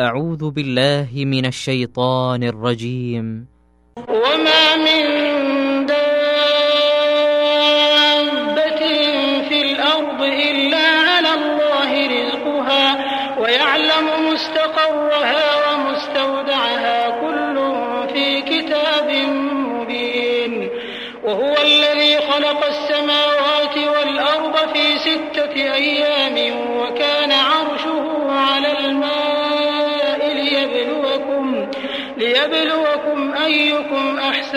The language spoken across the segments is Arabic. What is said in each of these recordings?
أعوذ بالله من الشيطان الرجيم. وما من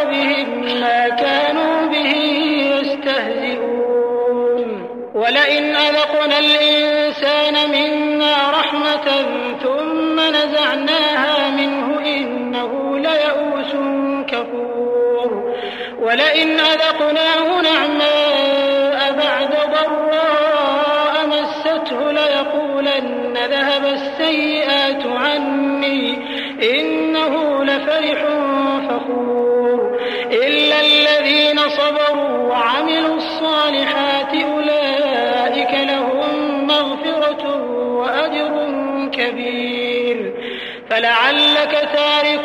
وحاق بهم ما كانوا به يستهزئون. ولئن أذقنا الإنسان منا رحمة ثم نزعناها منه إنه ليئوس كفور. ولئن أذقناه نعماء بعد ضراء مسته ليقولن ذهب السيئات عني إنه لفرح فخور. صبروا وعملوا الصالحات أولئك لهم مغفرة وأجر كبير. فلعلك تارك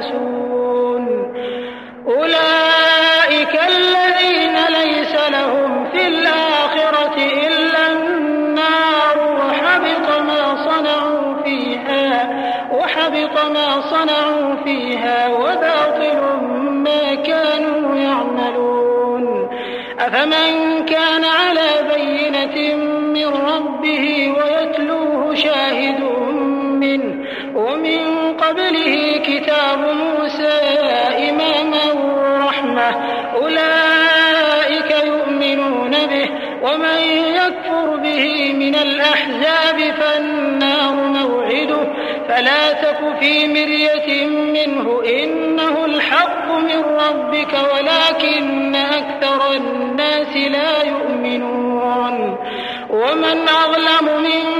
azul. في مرية منه إنه الحق من ربك ولكن أكثر الناس لا يؤمنون. ومن أظلم ممن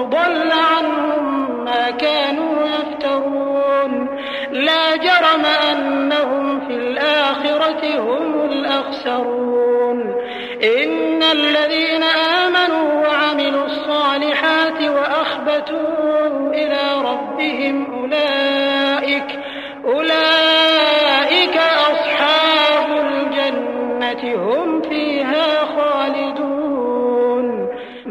وضل عنهم ما كانوا يفترون. لا جرم أنهم في الآخرة هم الأخسرون. إن الذين آمنوا وعملوا الصالحات وتوبوا إلى ربهم أولئك أولئك أصحاب الجنة هم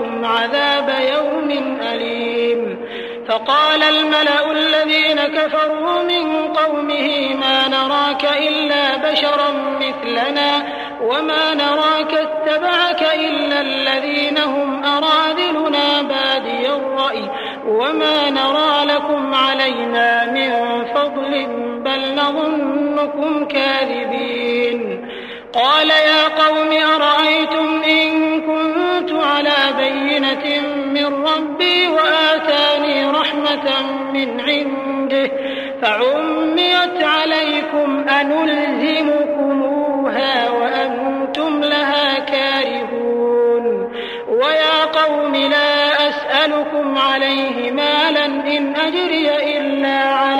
عليكم عذاب يوم أليم. فقال الملأ الذين كفروا من قومه ما نراك إلا بشرا مثلنا وما نراك اتبعك إلا الذين هم أراذلنا بادي الرأي وما نرى لكم علينا من فضل بل نظنكم كاذبين. قال يا قوم أرأيتم إن كنت على بينة من ربي وآتاني رحمة من عنده. فعميت عليكم أنلزمكموها وأنتم لها كارهون. ويا قوم لا أسألكم عليه مالا إن أجري إلا على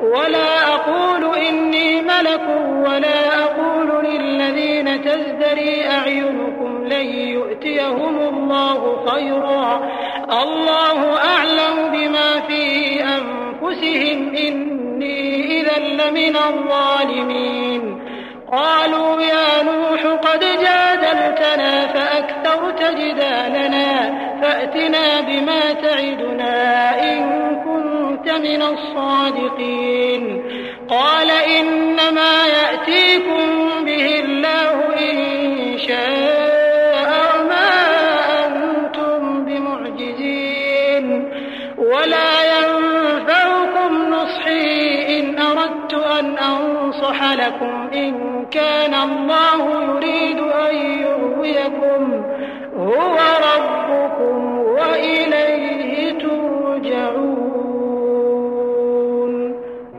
ولا أقول إني ملك ولا أقول للذين تزدري أعينكم لن يؤتيهم الله خيرا. الله أعلم بما في أنفسهم. إني إذا لمن الظالمين. قالوا يا نوح قد جادلتنا فأكثرت جدالنا. فأتنا بما تعدنا إن كنت من الصادقين. قال إنما يأتيكم به الله إن شاء وما أنتم بمعجزين. ولا ينفعكم نصحي إن أردت أن أنصح لكم. إن كان الله يريد أن يغويكم. هو ربكم وإليه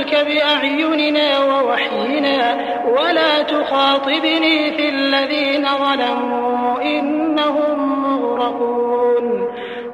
الفلك بأعيننا ووحينا ولا تخاطبني في الذين ظلموا إنهم مغرقون.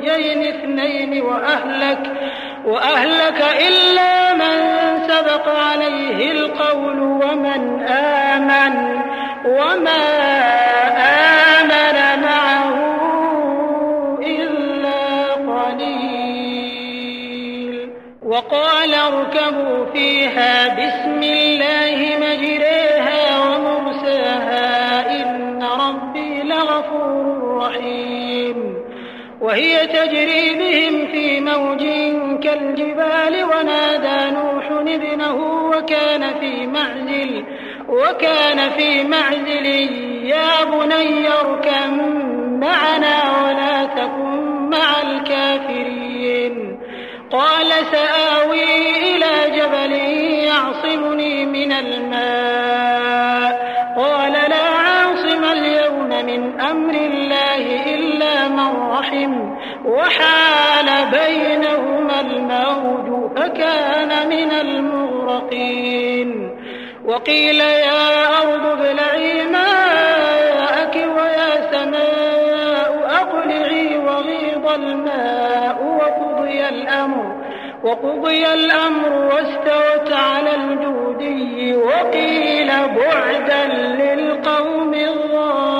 زوجين اثنين وأهلك وأهلك إلا من سبق عليه القول ومن آمن وما آمن معه إلا قليل. وقال اركبوا وهي تجري بهم في موج كالجبال ونادى نوح ابنه وكان في معزل وكان في معزل يا بني اركب معنا ولا تكن مع الكافرين. قال سآوي إلى جبل يعصمني من الماء. وحال بينهما الموج فكان من المغرقين. وقيل يا أرض ابلعي ماءك ويا سماء أقلعي وغيض الماء وقضي الأمر وقضي الأمر واستوت على الجودي وقيل بعدا للقوم الظالمين.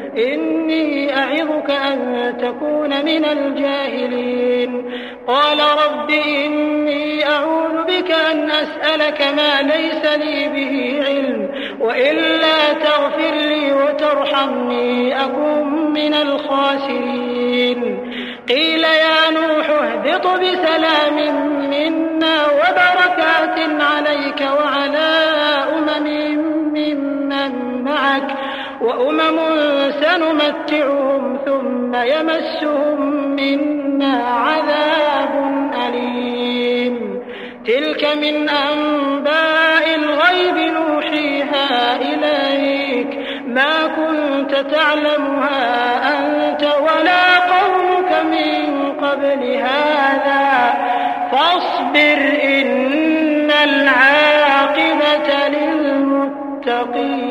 إني أعظك أن تكون من الجاهلين. قال رب إني أعوذ بك أن أسألك ما ليس لي به علم وإلا تغفر لي وترحمني أكن من الخاسرين. قيل يا نوح اهبط بسلام منا وبركات عليك وعلى أمم ممن معك وأمم سنمتعهم ثم يمسهم منا عذاب أليم. تلك من أنباء الغيب نوحيها إليك. ما كنت تعلمها أنت ولا قومك من قبل هذا. فاصبر إن العاقبة للمتقين.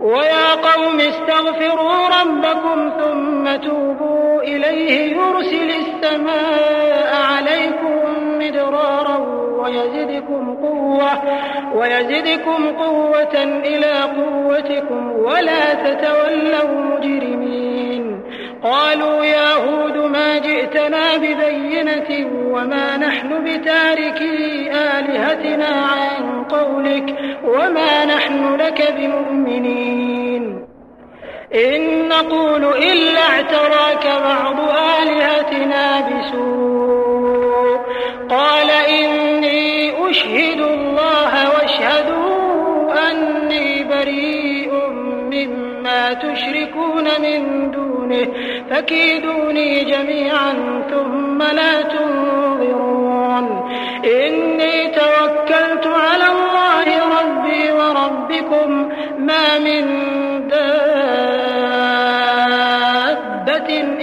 ويا قوم استغفروا ربكم ثم توبوا إليه يرسل السماء عليكم مدرارا ويزدكم قوة ويزدكم قوة إلى قوتكم ولا تتولوا مجرمين. قالوا يا هود ما جئتنا ببينة وما نحن بتاركي آلهتنا عن قولك وما نحن لك بمؤمنين. إن نقول إلا اعتراك بعض آلهتنا بسوء. قال إني أشهد الله واشهدوا أني بريء مما تشركون من دونه. فكيدوني جميعا ثم لا تنظرون. إني توكلت من دابة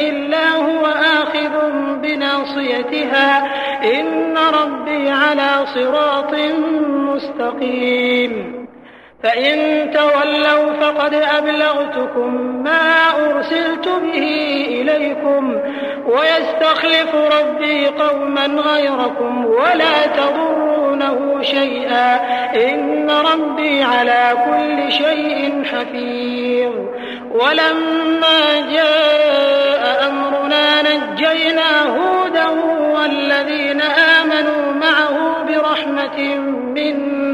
إلا هو آخذ بناصيتها. إن ربي على صراط مستقيم. فإن تولوا فقد أبلغتكم ما أرسلت به إليكم ويستخلف ربي قوما غيركم ولا تضرونه شيئا إن ربي على كل شيء حفيظ. ولما جاء أمرنا نجينا هودا والذين آمنوا معه برحمة منا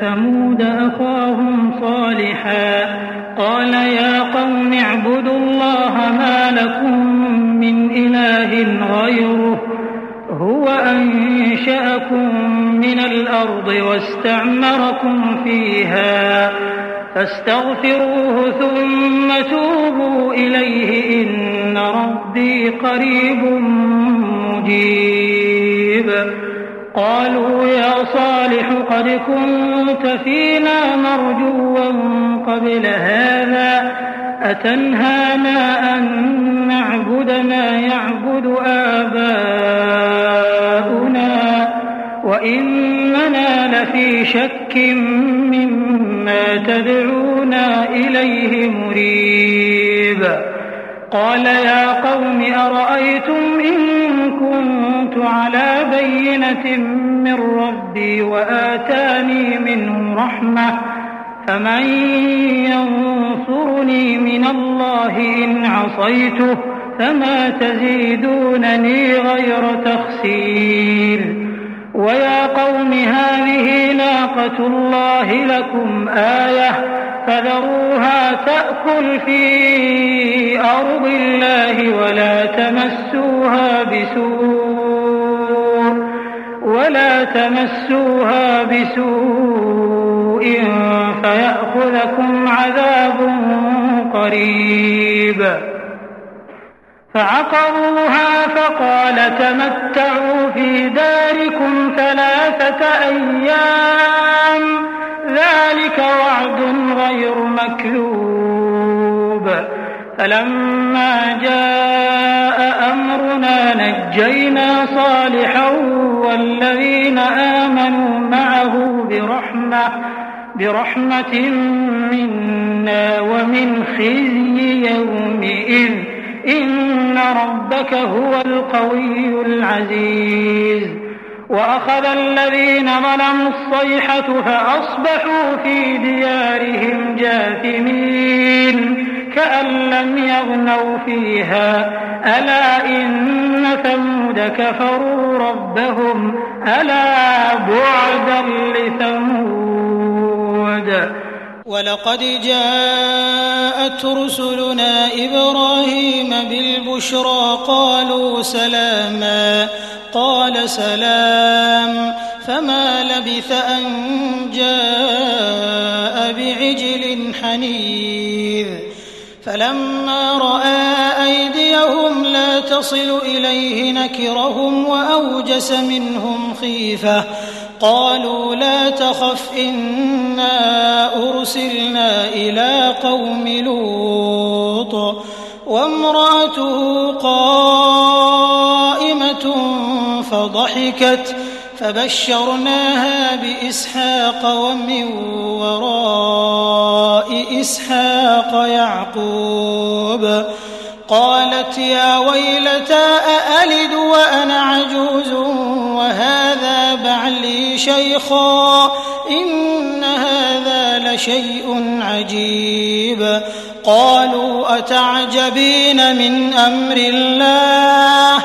ثمود أخاهم صالحا. قال يا قوم اعبدوا الله ما لكم من إله غيره. هو الأرض واستعمركم فيها. فاستغفروه ثم توبوا إليه. إن ربي قريب مجيب. قالوا يا صالح قد كنت فينا مرجوا قبل هذا أتنهانا أن نعبد ما يعبد آباؤنا وإننا لفي شك مما تدعونا إليه مريب قال يا قوم أرأيتم إن على بينة من ربي وآتاني منه رحمة فمن ينصرني من الله إن عصيته فما تزيدونني غير تخسير. ويا قوم هذه ناقة الله لكم آية فذروها تأكل في أرض الله ولا تمسوها بسوء. ولا تمسوها بسوء فيأخذكم عذاب قريب. فعقروها فقال تمتعوا في داركم ثلاثة أيام ذلك وعد غير مكذوب. فلما جاء أمرنا نجينا صالحا والذين آمنوا معه برحمة برحمة منا ومن خزي يومئذ إن ربك هو القوي العزيز. وأخذ الذين ظلموا الصيحة فأصبحوا في ديارهم جاثمين كأن لم يغنوا فيها. ألا إن ثمود كفروا ربهم؟ ألا بعدا لثمود؟ ولقد جاءت رسلنا إبراهيم بالبشرى قالوا سلاما. قال سلام. فما لبث أن جاء بعجل حنيذ. فلما رأى أيديهم لا تصل إليه نكرهم وأوجس منهم خيفة. قالوا لا تخف إنا أرسلنا إلى قوم لوط. وامرأته قائمة فضحكت فبشرناها بإسحاق ومن وراء إسحاق يعقوب. قالت يا ويلتى أألد وأنا عجوز وهذا بعلي شيخا إن هذا لشيء عجيب. قالوا أتعجبين من أمر الله؟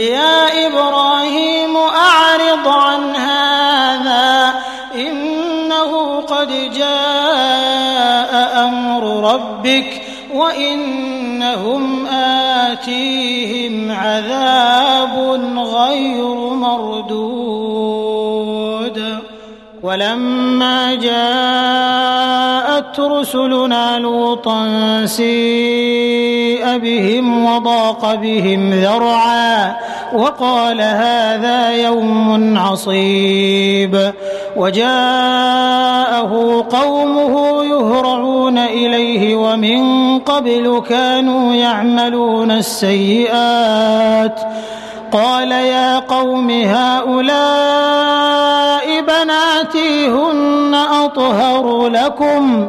يا إبراهيم أعرض عن هذا إنه قد جاء أمر ربك وإنهم آتيهم عذاب غير مردود. ولما جاءت رسلنا لوطا بهم وضاق بهم ذرعا وقال هذا يوم عصيب وجاءه قومه يهرعون إليه ومن قبل كانوا يعملون السيئات قال يا قوم هؤلاء بناتي هن أطهر لكم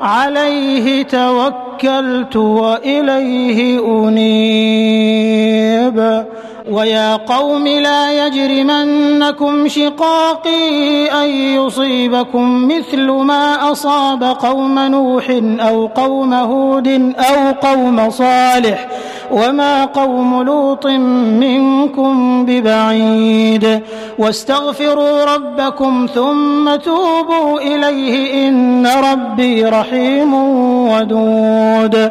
عليه توكلت وإليه أنيب. ويا قوم لا يجرمنكم شقاقي أن يصيبكم مثل ما أصاب قوم نوح أو قوم هود أو قوم صالح وما قوم لوط منكم ببعيد واستغفروا ربكم ثم توبوا إليه إن ربي رحيم ودود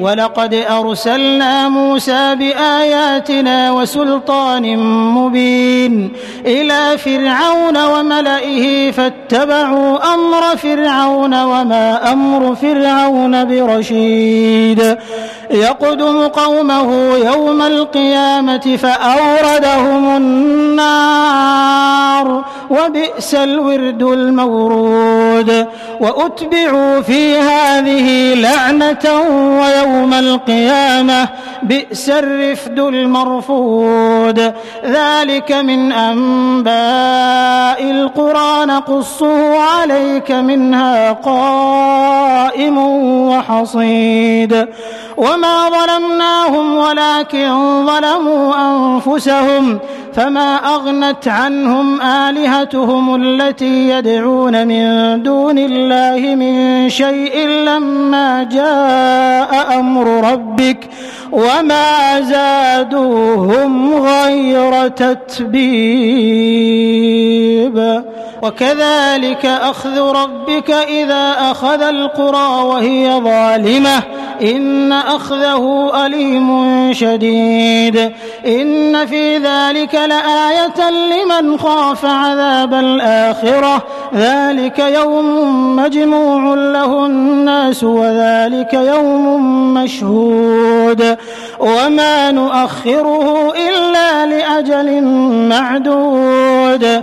ولقد أرسلنا موسى بآياتنا وسلطان مبين إلى فرعون وملئه فاتبعوا أمر فرعون وما أمر فرعون برشيد. يقدم قومه يوم القيامة فأوردهم النار وبئس الورد المورود. وأتبعوا في هذه لعنة ويوم القيامة بئس الرفد المرفود. ذلك من أنباء القرى نقصه عليك منها قائم وحصيد. وما ظلمناهم ولكن ظلموا أنفسهم. فما أغنت عنهم آلهتهم التي يدعون من دون الله من شيء لما جاء أمر ربك وما زادوهم غير تتبيب. وكذلك أخذ ربك إذا أخذ القرى وهي ظالمة. إن أخذه أليم شديد. إن في ذلك لآية لمن خاف عذاب الآخرة. ذلك يوم مجموع له الناس وذلك يوم مشهود. وما نؤخره إلا لأجل معدود.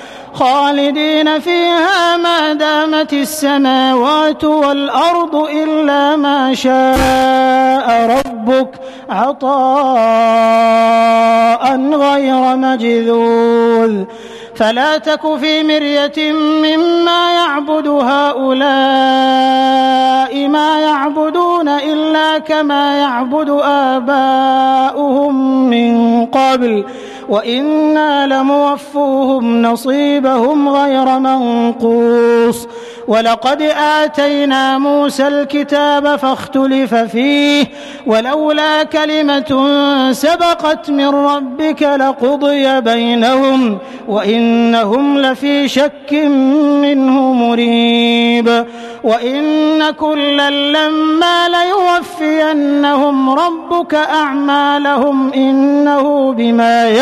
خالدين فيها ما دامت السماوات والأرض إلا ما شاء ربك عطاء غير مجذوذ. فلا تك في مرية مما يعبد هؤلاء ما يعبدون إلا كما يعبد آباؤهم من قبل. وإنا لموفوهم نصيبهم غير منقوص. ولقد آتينا موسى الكتاب فاختلف فيه ولولا كلمة سبقت من ربك لقضي بينهم وإنهم لفي شك منه مريب. وإن كلا لما ليوفينهم ربك أعمالهم إنه بما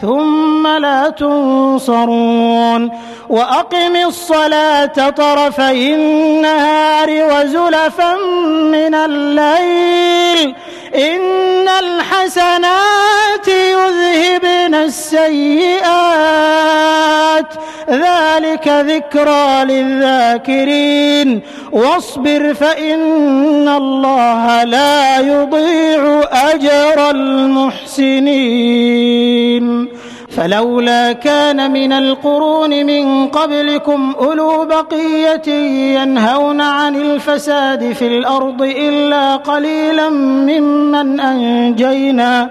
ثم لا تنصرون وأقم الصلاة طرفي النهار وزلفا من الليل إن الحسنات يذهبن السيئات. ذلك ذكرى للذاكرين. واصبر فإن الله لا يضيع أجر المحسنين. فلولا كان من القرون من قبلكم أولو بقية ينهون عن الفساد في الأرض إلا قليلا ممن أنجينا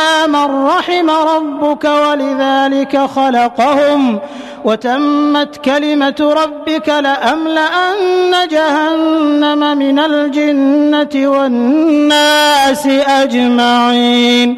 من رحم ربك ولذلك خلقهم وتمت كلمة ربك لأملأن جهنم من الجنة والناس أجمعين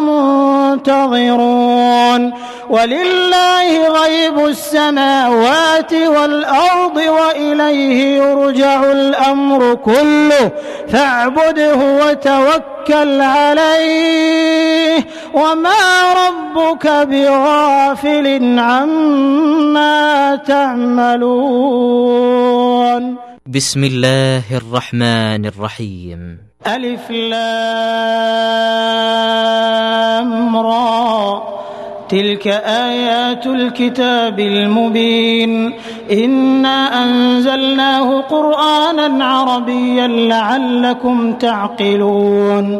منتظرون. ولله غيب السماوات والأرض وإليه يرجع الأمر كله. فاعبده وتوكل عليه. وما ربك بغافل عما تعملون. بسم الله الرحمن الرحيم. ألف لام را. تلك آيات الكتاب المبين. إنا أنزلناه قرآنا عربيا لعلكم تعقلون.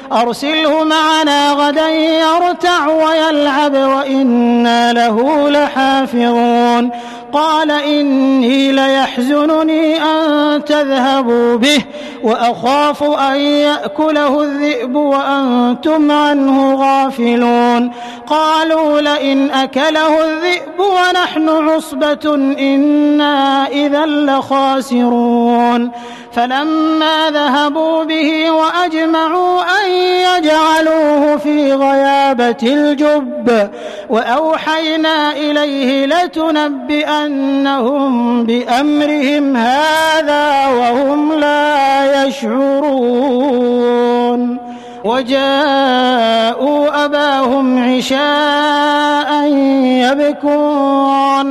أرسله معنا غدا يرتع ويلعب وإنا له لحافظون. قال إني ليحزنني أن تذهبوا به وأخاف أن يأكله الذئب وأنتم عنه غافلون. قالوا لئن أكله الذئب ونحن عصبة إنا إذا لخاسرون. فلما ذهبوا به وأجمعوا أن يجعلوه في غيابة الجب. وأوحينا إليه لتنبئنهم بأمرهم هذا وهم لا يشعرون. وجاءوا أباهم عشاء يبكون.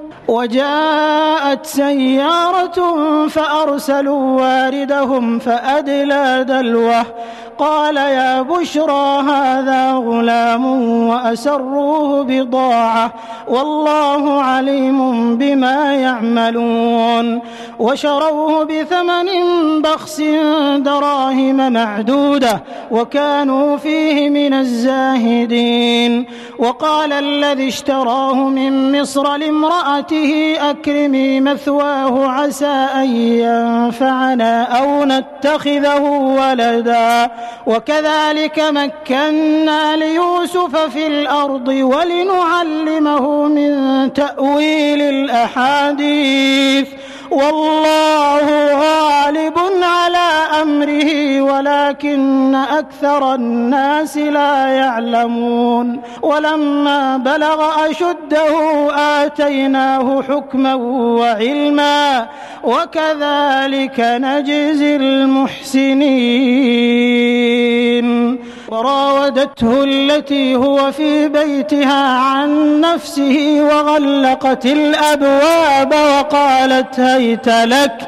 وجاءت سيارة فأرسلوا واردهم فأدلى دلوه قال يا بشرى هذا غلام وأسروه بضاعة والله عليم بما يعملون وشروه بثمن بخس دراهم معدودة وكانوا فيه من الزاهدين وقال الذي اشتراه من مصر لامرأته أكرمي مثواه عسى أن ينفعنا أو نتخذه ولدا وكذلك مكنا ليوسف في الأرض ولنعلمه من تأويل الأحاديث والله غالب على أمره ولكن أكثر الناس لا يعلمون. ولما بلغ أشده آتيناه حكما وعلما وكذلك نجزي المحسنين. وراودته التي هو في بيتها عن نفسه وغلقت الأبواب وقالت هيت لك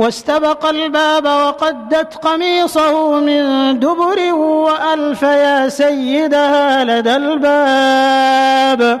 واستبق الباب وقدت قميصه من دبر وألف يا سيدها لدى الباب.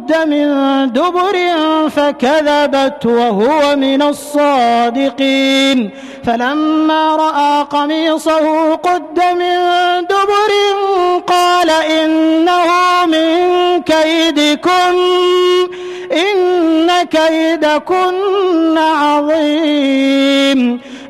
من دبر فكذبت وهو من الصادقين. فلما رأى قميصه قد من دبر قال إنه من كيدكن إن كيدكن عظيم.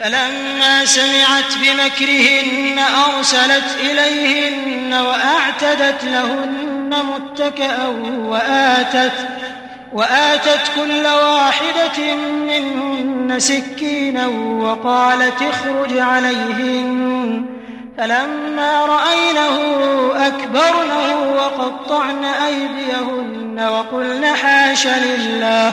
فلما سمعت بمكرهن أرسلت إليهن وأعتدت لهن متكأ وآتت وآتت كل واحدة منهن سكينا وقالت اخرج عليهن فلما رأينه أكبرنه وقطعن أيديهن وقلن حاش لله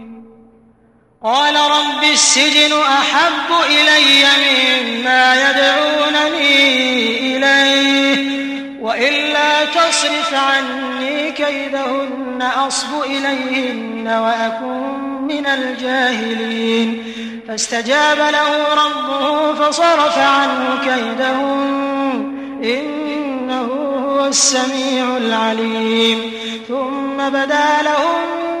قال رب السجن أحب إلي مما يدعونني إليه وإلا تصرف عني كيدهن أصب إليهن وأكن من الجاهلين. فاستجاب له ربه فصرف عنه كيدهن إنه هو السميع العليم. ثم بدا لهم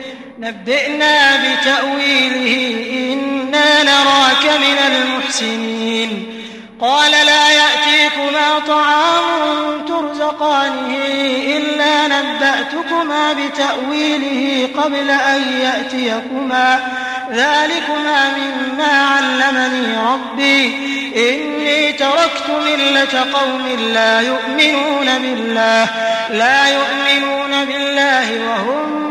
نبئنا بتأويله إنا نراك من المحسنين. قال لا يأتيكما طعام ترزقانه إلا نبأتكما بتأويله قبل أن يأتيكما. ذلكما مما علمني ربي. إني تركت ملة قوم لا يؤمنون بالله لا يؤمنون بالله وهم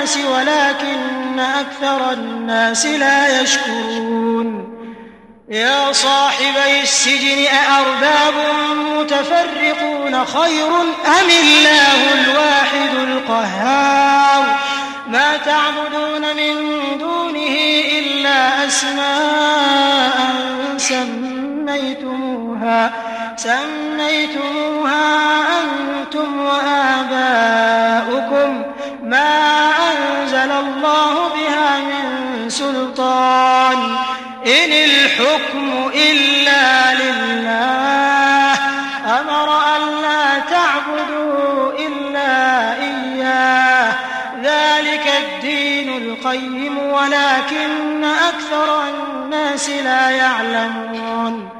ولكن أكثر الناس لا يشكرون. يا صاحبي السجن أأرباب متفرقون خير أم الله الواحد القهار؟ ما تعبدون من دونه إلا أسماء سميتموها سميتموها أنتم وآباؤكم. ما أنزل الله بها من سلطان. إن الحكم إلا لله. أمر أن لا تعبدوا إلا إياه. ذلك الدين القيم ولكن أكثر الناس لا يعلمون.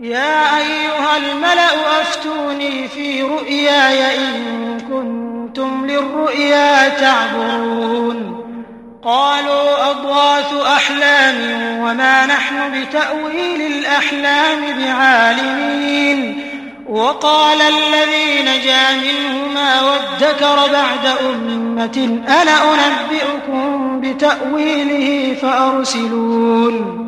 يا أيها الملأ أفتوني في رؤياي إن كنتم للرؤيا تعبرون قالوا أضغاث أحلام وما نحن بتأويل الأحلام بعالمين. وقال الذي نجا منهما وادكر بعد أمة أنا أنبئكم بتأويله فأرسلون.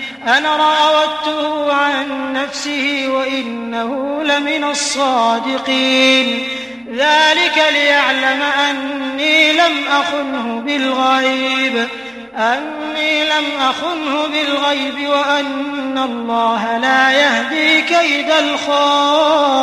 أنا راودته عن نفسه وإنه لمن الصادقين. ذلك ليعلم أني لم أخنه بالغيب. أني لم أخنه بالغيب وأن الله لا يهدي كيد الخائنين.